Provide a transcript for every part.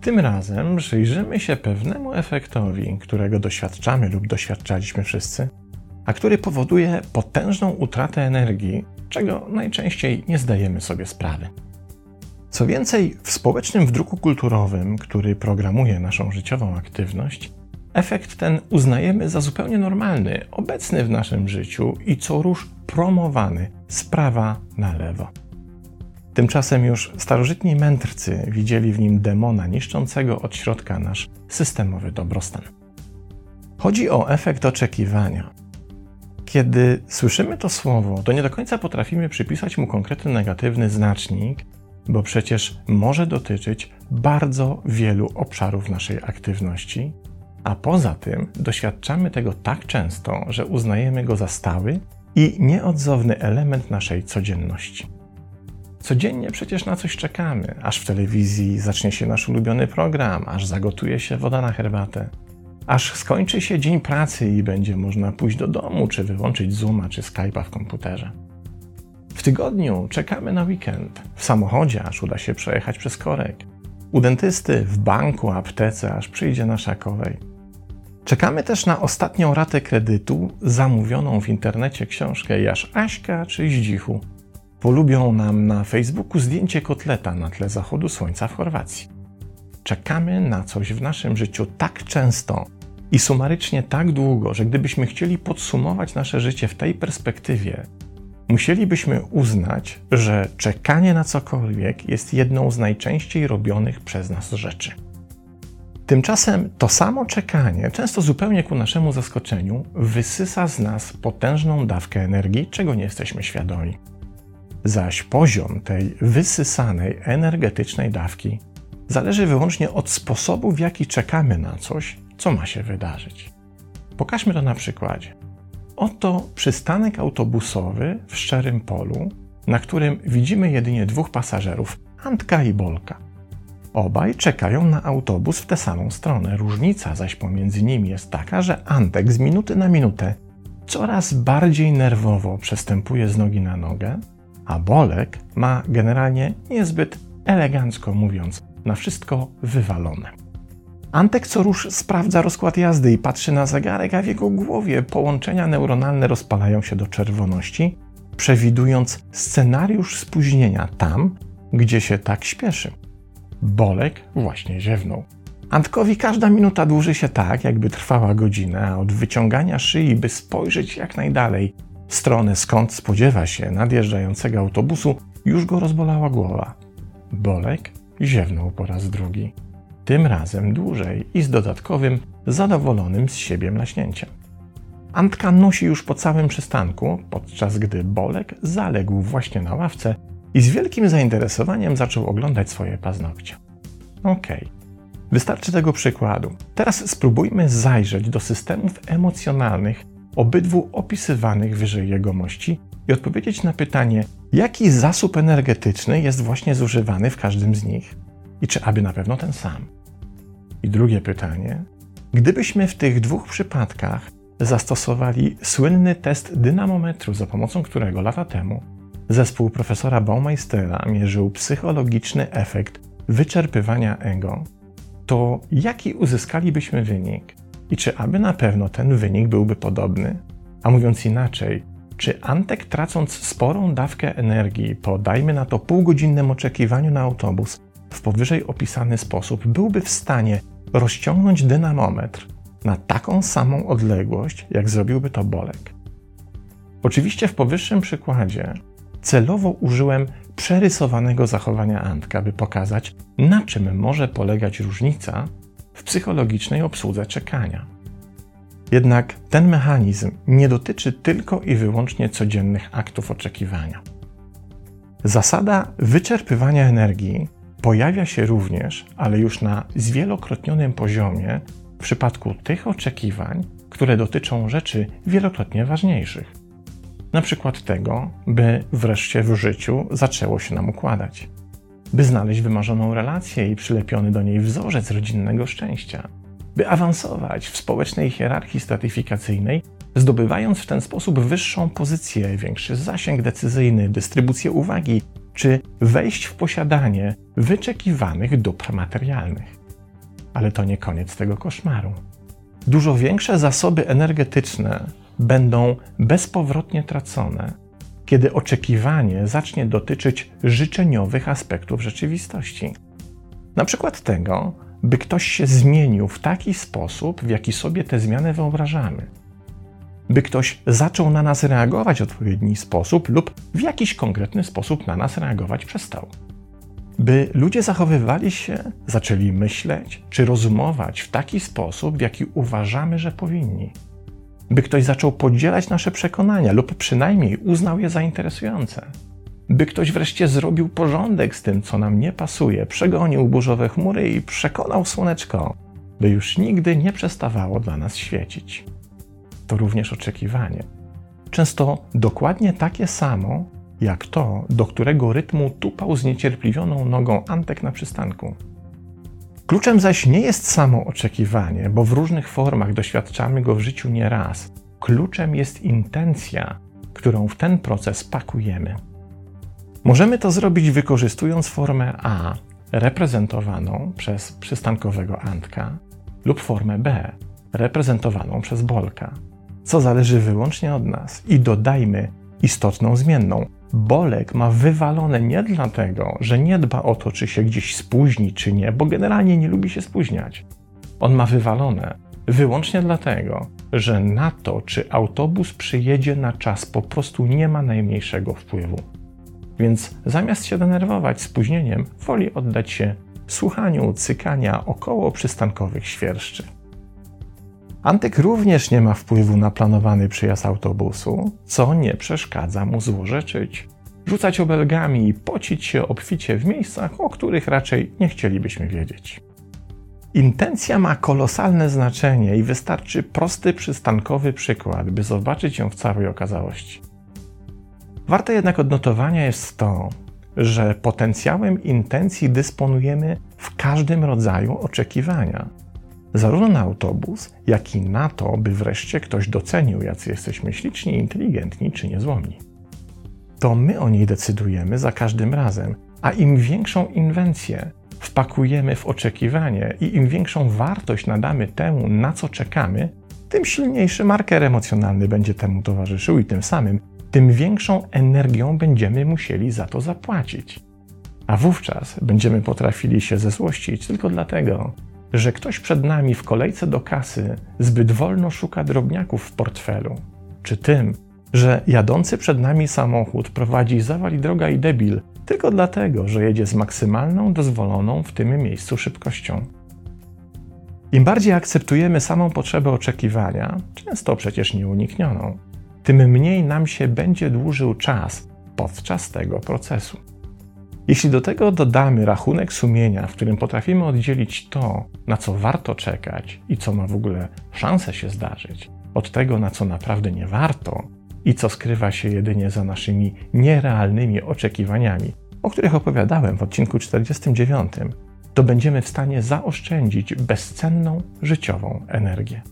Tym razem przyjrzymy się pewnemu efektowi, którego doświadczamy lub doświadczaliśmy wszyscy, a który powoduje potężną utratę energii, czego najczęściej nie zdajemy sobie sprawy. Co więcej, w społecznym wdruku kulturowym, który programuje naszą życiową aktywność, efekt ten uznajemy za zupełnie normalny, obecny w naszym życiu i co rusz promowany z prawa na lewo. Tymczasem już starożytni mędrcy widzieli w nim demona niszczącego od środka nasz systemowy dobrostan. Chodzi o efekt oczekiwania. Kiedy słyszymy to słowo, to nie do końca potrafimy przypisać mu konkretny negatywny znacznik, bo przecież może dotyczyć bardzo wielu obszarów naszej aktywności, a poza tym doświadczamy tego tak często, że uznajemy go za stały i nieodzowny element naszej codzienności. Codziennie przecież na coś czekamy, aż w telewizji zacznie się nasz ulubiony program, aż zagotuje się woda na herbatę, aż skończy się dzień pracy i będzie można pójść do domu, czy wyłączyć Zooma, czy Skype'a w komputerze. W tygodniu czekamy na weekend, w samochodzie, aż uda się przejechać przez korek, u dentysty, w banku, aptece, aż przyjdzie nasza kolej. Czekamy też na ostatnią ratę kredytu, zamówioną w internecie książkę Jasz Aśka czy Zdzichu polubią nam na Facebooku zdjęcie kotleta na tle zachodu słońca w Chorwacji. Czekamy na coś w naszym życiu tak często i sumarycznie tak długo, że gdybyśmy chcieli podsumować nasze życie w tej perspektywie, musielibyśmy uznać, że czekanie na cokolwiek jest jedną z najczęściej robionych przez nas rzeczy. Tymczasem to samo czekanie, często zupełnie ku naszemu zaskoczeniu, wysysa z nas potężną dawkę energii, czego nie jesteśmy świadomi zaś poziom tej wysysanej energetycznej dawki zależy wyłącznie od sposobu, w jaki czekamy na coś, co ma się wydarzyć. Pokażmy to na przykładzie. Oto przystanek autobusowy w szczerym polu, na którym widzimy jedynie dwóch pasażerów, Antka i Bolka. Obaj czekają na autobus w tę samą stronę. Różnica zaś pomiędzy nimi jest taka, że Antek z minuty na minutę coraz bardziej nerwowo przestępuje z nogi na nogę, a Bolek ma generalnie niezbyt elegancko mówiąc na wszystko wywalone. Antek co rusz sprawdza rozkład jazdy i patrzy na zegarek, a w jego głowie połączenia neuronalne rozpalają się do czerwoności, przewidując scenariusz spóźnienia tam, gdzie się tak śpieszy. Bolek właśnie ziewnął. Antkowi każda minuta dłuży się tak, jakby trwała godzinę, a od wyciągania szyi, by spojrzeć jak najdalej, stronę, skąd spodziewa się nadjeżdżającego autobusu, już go rozbolała głowa. Bolek ziewnął po raz drugi. Tym razem dłużej i z dodatkowym, zadowolonym z siebie mlaśnięciem. Antka nosi już po całym przystanku, podczas gdy Bolek zaległ właśnie na ławce i z wielkim zainteresowaniem zaczął oglądać swoje paznokcie. Okej, okay. wystarczy tego przykładu. Teraz spróbujmy zajrzeć do systemów emocjonalnych obydwu opisywanych wyżej jegomości i odpowiedzieć na pytanie, jaki zasób energetyczny jest właśnie zużywany w każdym z nich i czy aby na pewno ten sam. I drugie pytanie, gdybyśmy w tych dwóch przypadkach zastosowali słynny test dynamometru, za pomocą którego lata temu zespół profesora Baumeistera mierzył psychologiczny efekt wyczerpywania ego, to jaki uzyskalibyśmy wynik? i czy aby na pewno ten wynik byłby podobny? A mówiąc inaczej, czy Antek tracąc sporą dawkę energii po dajmy na to półgodzinnym oczekiwaniu na autobus w powyżej opisany sposób byłby w stanie rozciągnąć dynamometr na taką samą odległość, jak zrobiłby to Bolek? Oczywiście w powyższym przykładzie celowo użyłem przerysowanego zachowania Antka, by pokazać, na czym może polegać różnica w psychologicznej obsłudze czekania. Jednak ten mechanizm nie dotyczy tylko i wyłącznie codziennych aktów oczekiwania. Zasada wyczerpywania energii pojawia się również, ale już na zwielokrotnionym poziomie, w przypadku tych oczekiwań, które dotyczą rzeczy wielokrotnie ważniejszych. Na przykład tego, by wreszcie w życiu zaczęło się nam układać by znaleźć wymarzoną relację i przylepiony do niej wzorzec rodzinnego szczęścia, by awansować w społecznej hierarchii stratyfikacyjnej, zdobywając w ten sposób wyższą pozycję, większy zasięg decyzyjny, dystrybucję uwagi, czy wejść w posiadanie wyczekiwanych dóbr materialnych. Ale to nie koniec tego koszmaru. Dużo większe zasoby energetyczne będą bezpowrotnie tracone, kiedy oczekiwanie zacznie dotyczyć życzeniowych aspektów rzeczywistości. Na przykład tego, by ktoś się zmienił w taki sposób, w jaki sobie tę zmianę wyobrażamy. By ktoś zaczął na nas reagować w odpowiedni sposób lub w jakiś konkretny sposób na nas reagować przestał. By ludzie zachowywali się, zaczęli myśleć czy rozumować w taki sposób, w jaki uważamy, że powinni. By ktoś zaczął podzielać nasze przekonania lub przynajmniej uznał je za interesujące by ktoś wreszcie zrobił porządek z tym, co nam nie pasuje, przegonił burzowe chmury i przekonał słoneczko, by już nigdy nie przestawało dla nas świecić. To również oczekiwanie. Często dokładnie takie samo, jak to, do którego rytmu tupał zniecierpliwioną nogą Antek na przystanku. Kluczem zaś nie jest samo oczekiwanie, bo w różnych formach doświadczamy go w życiu nieraz. Kluczem jest intencja, którą w ten proces pakujemy. Możemy to zrobić wykorzystując formę A, reprezentowaną przez przystankowego Antka, lub formę B, reprezentowaną przez Bolka, co zależy wyłącznie od nas. I dodajmy istotną zmienną. Bolek ma wywalone nie dlatego, że nie dba o to, czy się gdzieś spóźni, czy nie, bo generalnie nie lubi się spóźniać. On ma wywalone wyłącznie dlatego, że na to, czy autobus przyjedzie na czas, po prostu nie ma najmniejszego wpływu. Więc zamiast się denerwować spóźnieniem, woli oddać się słuchaniu cykania około przystankowych świerszczy. Antyk również nie ma wpływu na planowany przyjazd autobusu, co nie przeszkadza mu złorzeczyć, rzucać obelgami i pocić się obficie w miejscach, o których raczej nie chcielibyśmy wiedzieć. Intencja ma kolosalne znaczenie i wystarczy prosty przystankowy przykład, by zobaczyć ją w całej okazałości. Warte jednak odnotowania jest to, że potencjałem intencji dysponujemy w każdym rodzaju oczekiwania. Zarówno na autobus, jak i na to, by wreszcie ktoś docenił, jacy jesteśmy śliczni, inteligentni czy niezłomni. To my o niej decydujemy za każdym razem, a im większą inwencję wpakujemy w oczekiwanie i im większą wartość nadamy temu, na co czekamy, tym silniejszy marker emocjonalny będzie temu towarzyszył i tym samym tym większą energią będziemy musieli za to zapłacić. A wówczas będziemy potrafili się zezłościć tylko dlatego, że ktoś przed nami w kolejce do kasy zbyt wolno szuka drobniaków w portfelu, czy tym, że jadący przed nami samochód prowadzi zawali droga i debil tylko dlatego, że jedzie z maksymalną dozwoloną w tym miejscu szybkością. Im bardziej akceptujemy samą potrzebę oczekiwania, często przecież nieuniknioną, tym mniej nam się będzie dłużył czas podczas tego procesu. Jeśli do tego dodamy rachunek sumienia, w którym potrafimy oddzielić to, na co warto czekać i co ma w ogóle szansę się zdarzyć, od tego, na co naprawdę nie warto i co skrywa się jedynie za naszymi nierealnymi oczekiwaniami, o których opowiadałem w odcinku 49, to będziemy w stanie zaoszczędzić bezcenną życiową energię.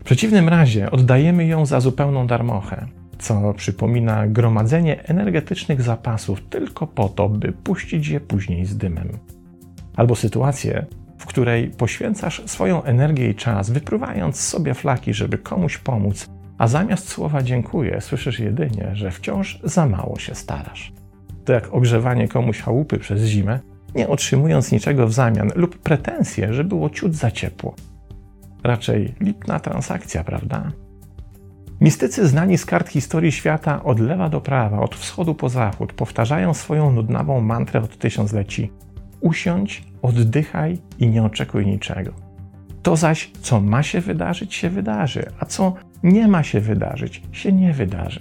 W przeciwnym razie oddajemy ją za zupełną darmochę, co przypomina gromadzenie energetycznych zapasów tylko po to, by puścić je później z dymem. Albo sytuację, w której poświęcasz swoją energię i czas, wypruwając sobie flaki, żeby komuś pomóc, a zamiast słowa dziękuję, słyszysz jedynie, że wciąż za mało się starasz. To jak ogrzewanie komuś chałupy przez zimę, nie otrzymując niczego w zamian, lub pretensje, że było ciut za ciepło. Raczej lipna transakcja, prawda? Mistycy znani z kart historii świata od lewa do prawa, od wschodu po zachód, powtarzają swoją nudnawą mantrę od tysiącleci. Usiądź, oddychaj i nie oczekuj niczego. To zaś, co ma się wydarzyć, się wydarzy, a co nie ma się wydarzyć, się nie wydarzy.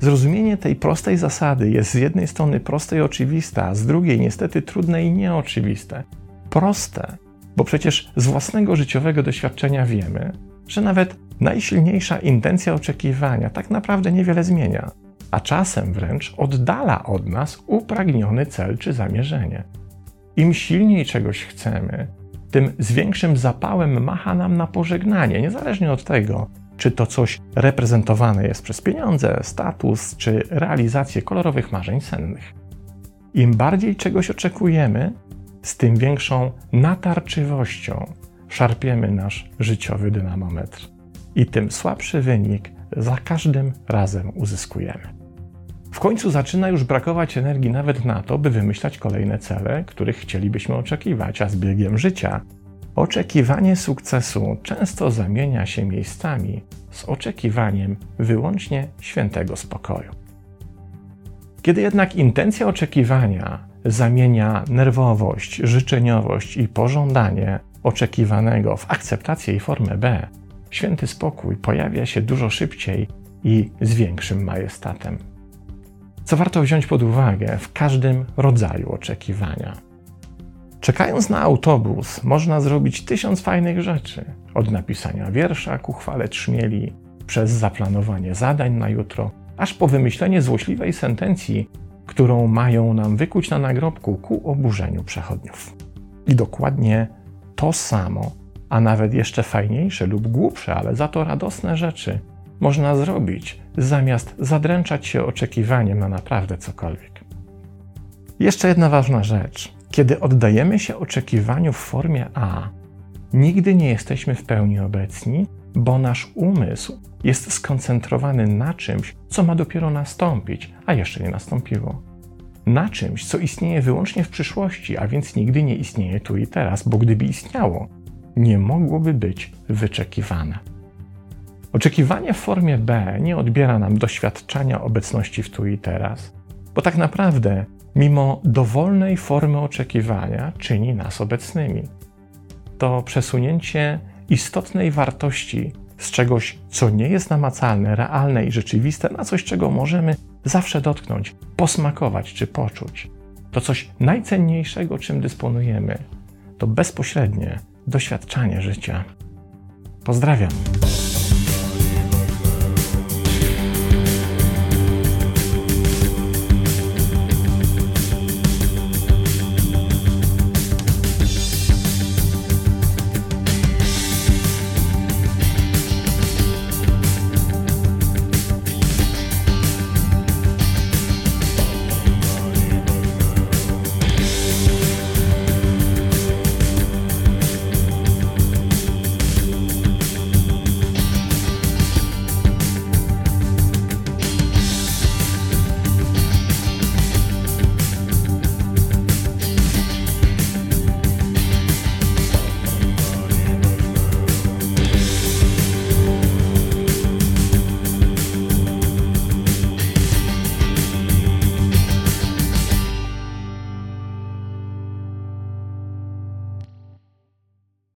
Zrozumienie tej prostej zasady jest z jednej strony proste i oczywiste, a z drugiej niestety trudne i nieoczywiste. Proste, bo przecież z własnego życiowego doświadczenia wiemy, że nawet najsilniejsza intencja oczekiwania tak naprawdę niewiele zmienia, a czasem wręcz oddala od nas upragniony cel czy zamierzenie. Im silniej czegoś chcemy, tym z większym zapałem macha nam na pożegnanie, niezależnie od tego, czy to coś reprezentowane jest przez pieniądze, status, czy realizację kolorowych marzeń sennych. Im bardziej czegoś oczekujemy, z tym większą natarczywością szarpiemy nasz życiowy dynamometr i tym słabszy wynik za każdym razem uzyskujemy. W końcu zaczyna już brakować energii nawet na to, by wymyślać kolejne cele, których chcielibyśmy oczekiwać, a z biegiem życia oczekiwanie sukcesu często zamienia się miejscami z oczekiwaniem wyłącznie świętego spokoju. Kiedy jednak intencja oczekiwania zamienia nerwowość, życzeniowość i pożądanie oczekiwanego w akceptację i formę B, święty spokój pojawia się dużo szybciej i z większym majestatem. Co warto wziąć pod uwagę w każdym rodzaju oczekiwania. Czekając na autobus, można zrobić tysiąc fajnych rzeczy. Od napisania wiersza ku chwale trzmieli, przez zaplanowanie zadań na jutro, aż po wymyślenie złośliwej sentencji, którą mają nam wykuć na nagrobku ku oburzeniu przechodniów. I dokładnie to samo, a nawet jeszcze fajniejsze lub głupsze, ale za to radosne rzeczy można zrobić, zamiast zadręczać się oczekiwaniem na naprawdę cokolwiek. Jeszcze jedna ważna rzecz. Kiedy oddajemy się oczekiwaniu w formie A, nigdy nie jesteśmy w pełni obecni, bo nasz umysł jest skoncentrowany na czymś, co ma dopiero nastąpić, a jeszcze nie nastąpiło. Na czymś, co istnieje wyłącznie w przyszłości, a więc nigdy nie istnieje tu i teraz, bo gdyby istniało, nie mogłoby być wyczekiwane. Oczekiwanie w formie B nie odbiera nam doświadczenia obecności w tu i teraz, bo tak naprawdę, mimo dowolnej formy oczekiwania, czyni nas obecnymi. To przesunięcie istotnej wartości z czegoś, co nie jest namacalne, realne i rzeczywiste, na coś, czego możemy zawsze dotknąć, posmakować czy poczuć. To coś najcenniejszego, czym dysponujemy, to bezpośrednie doświadczanie życia. Pozdrawiam.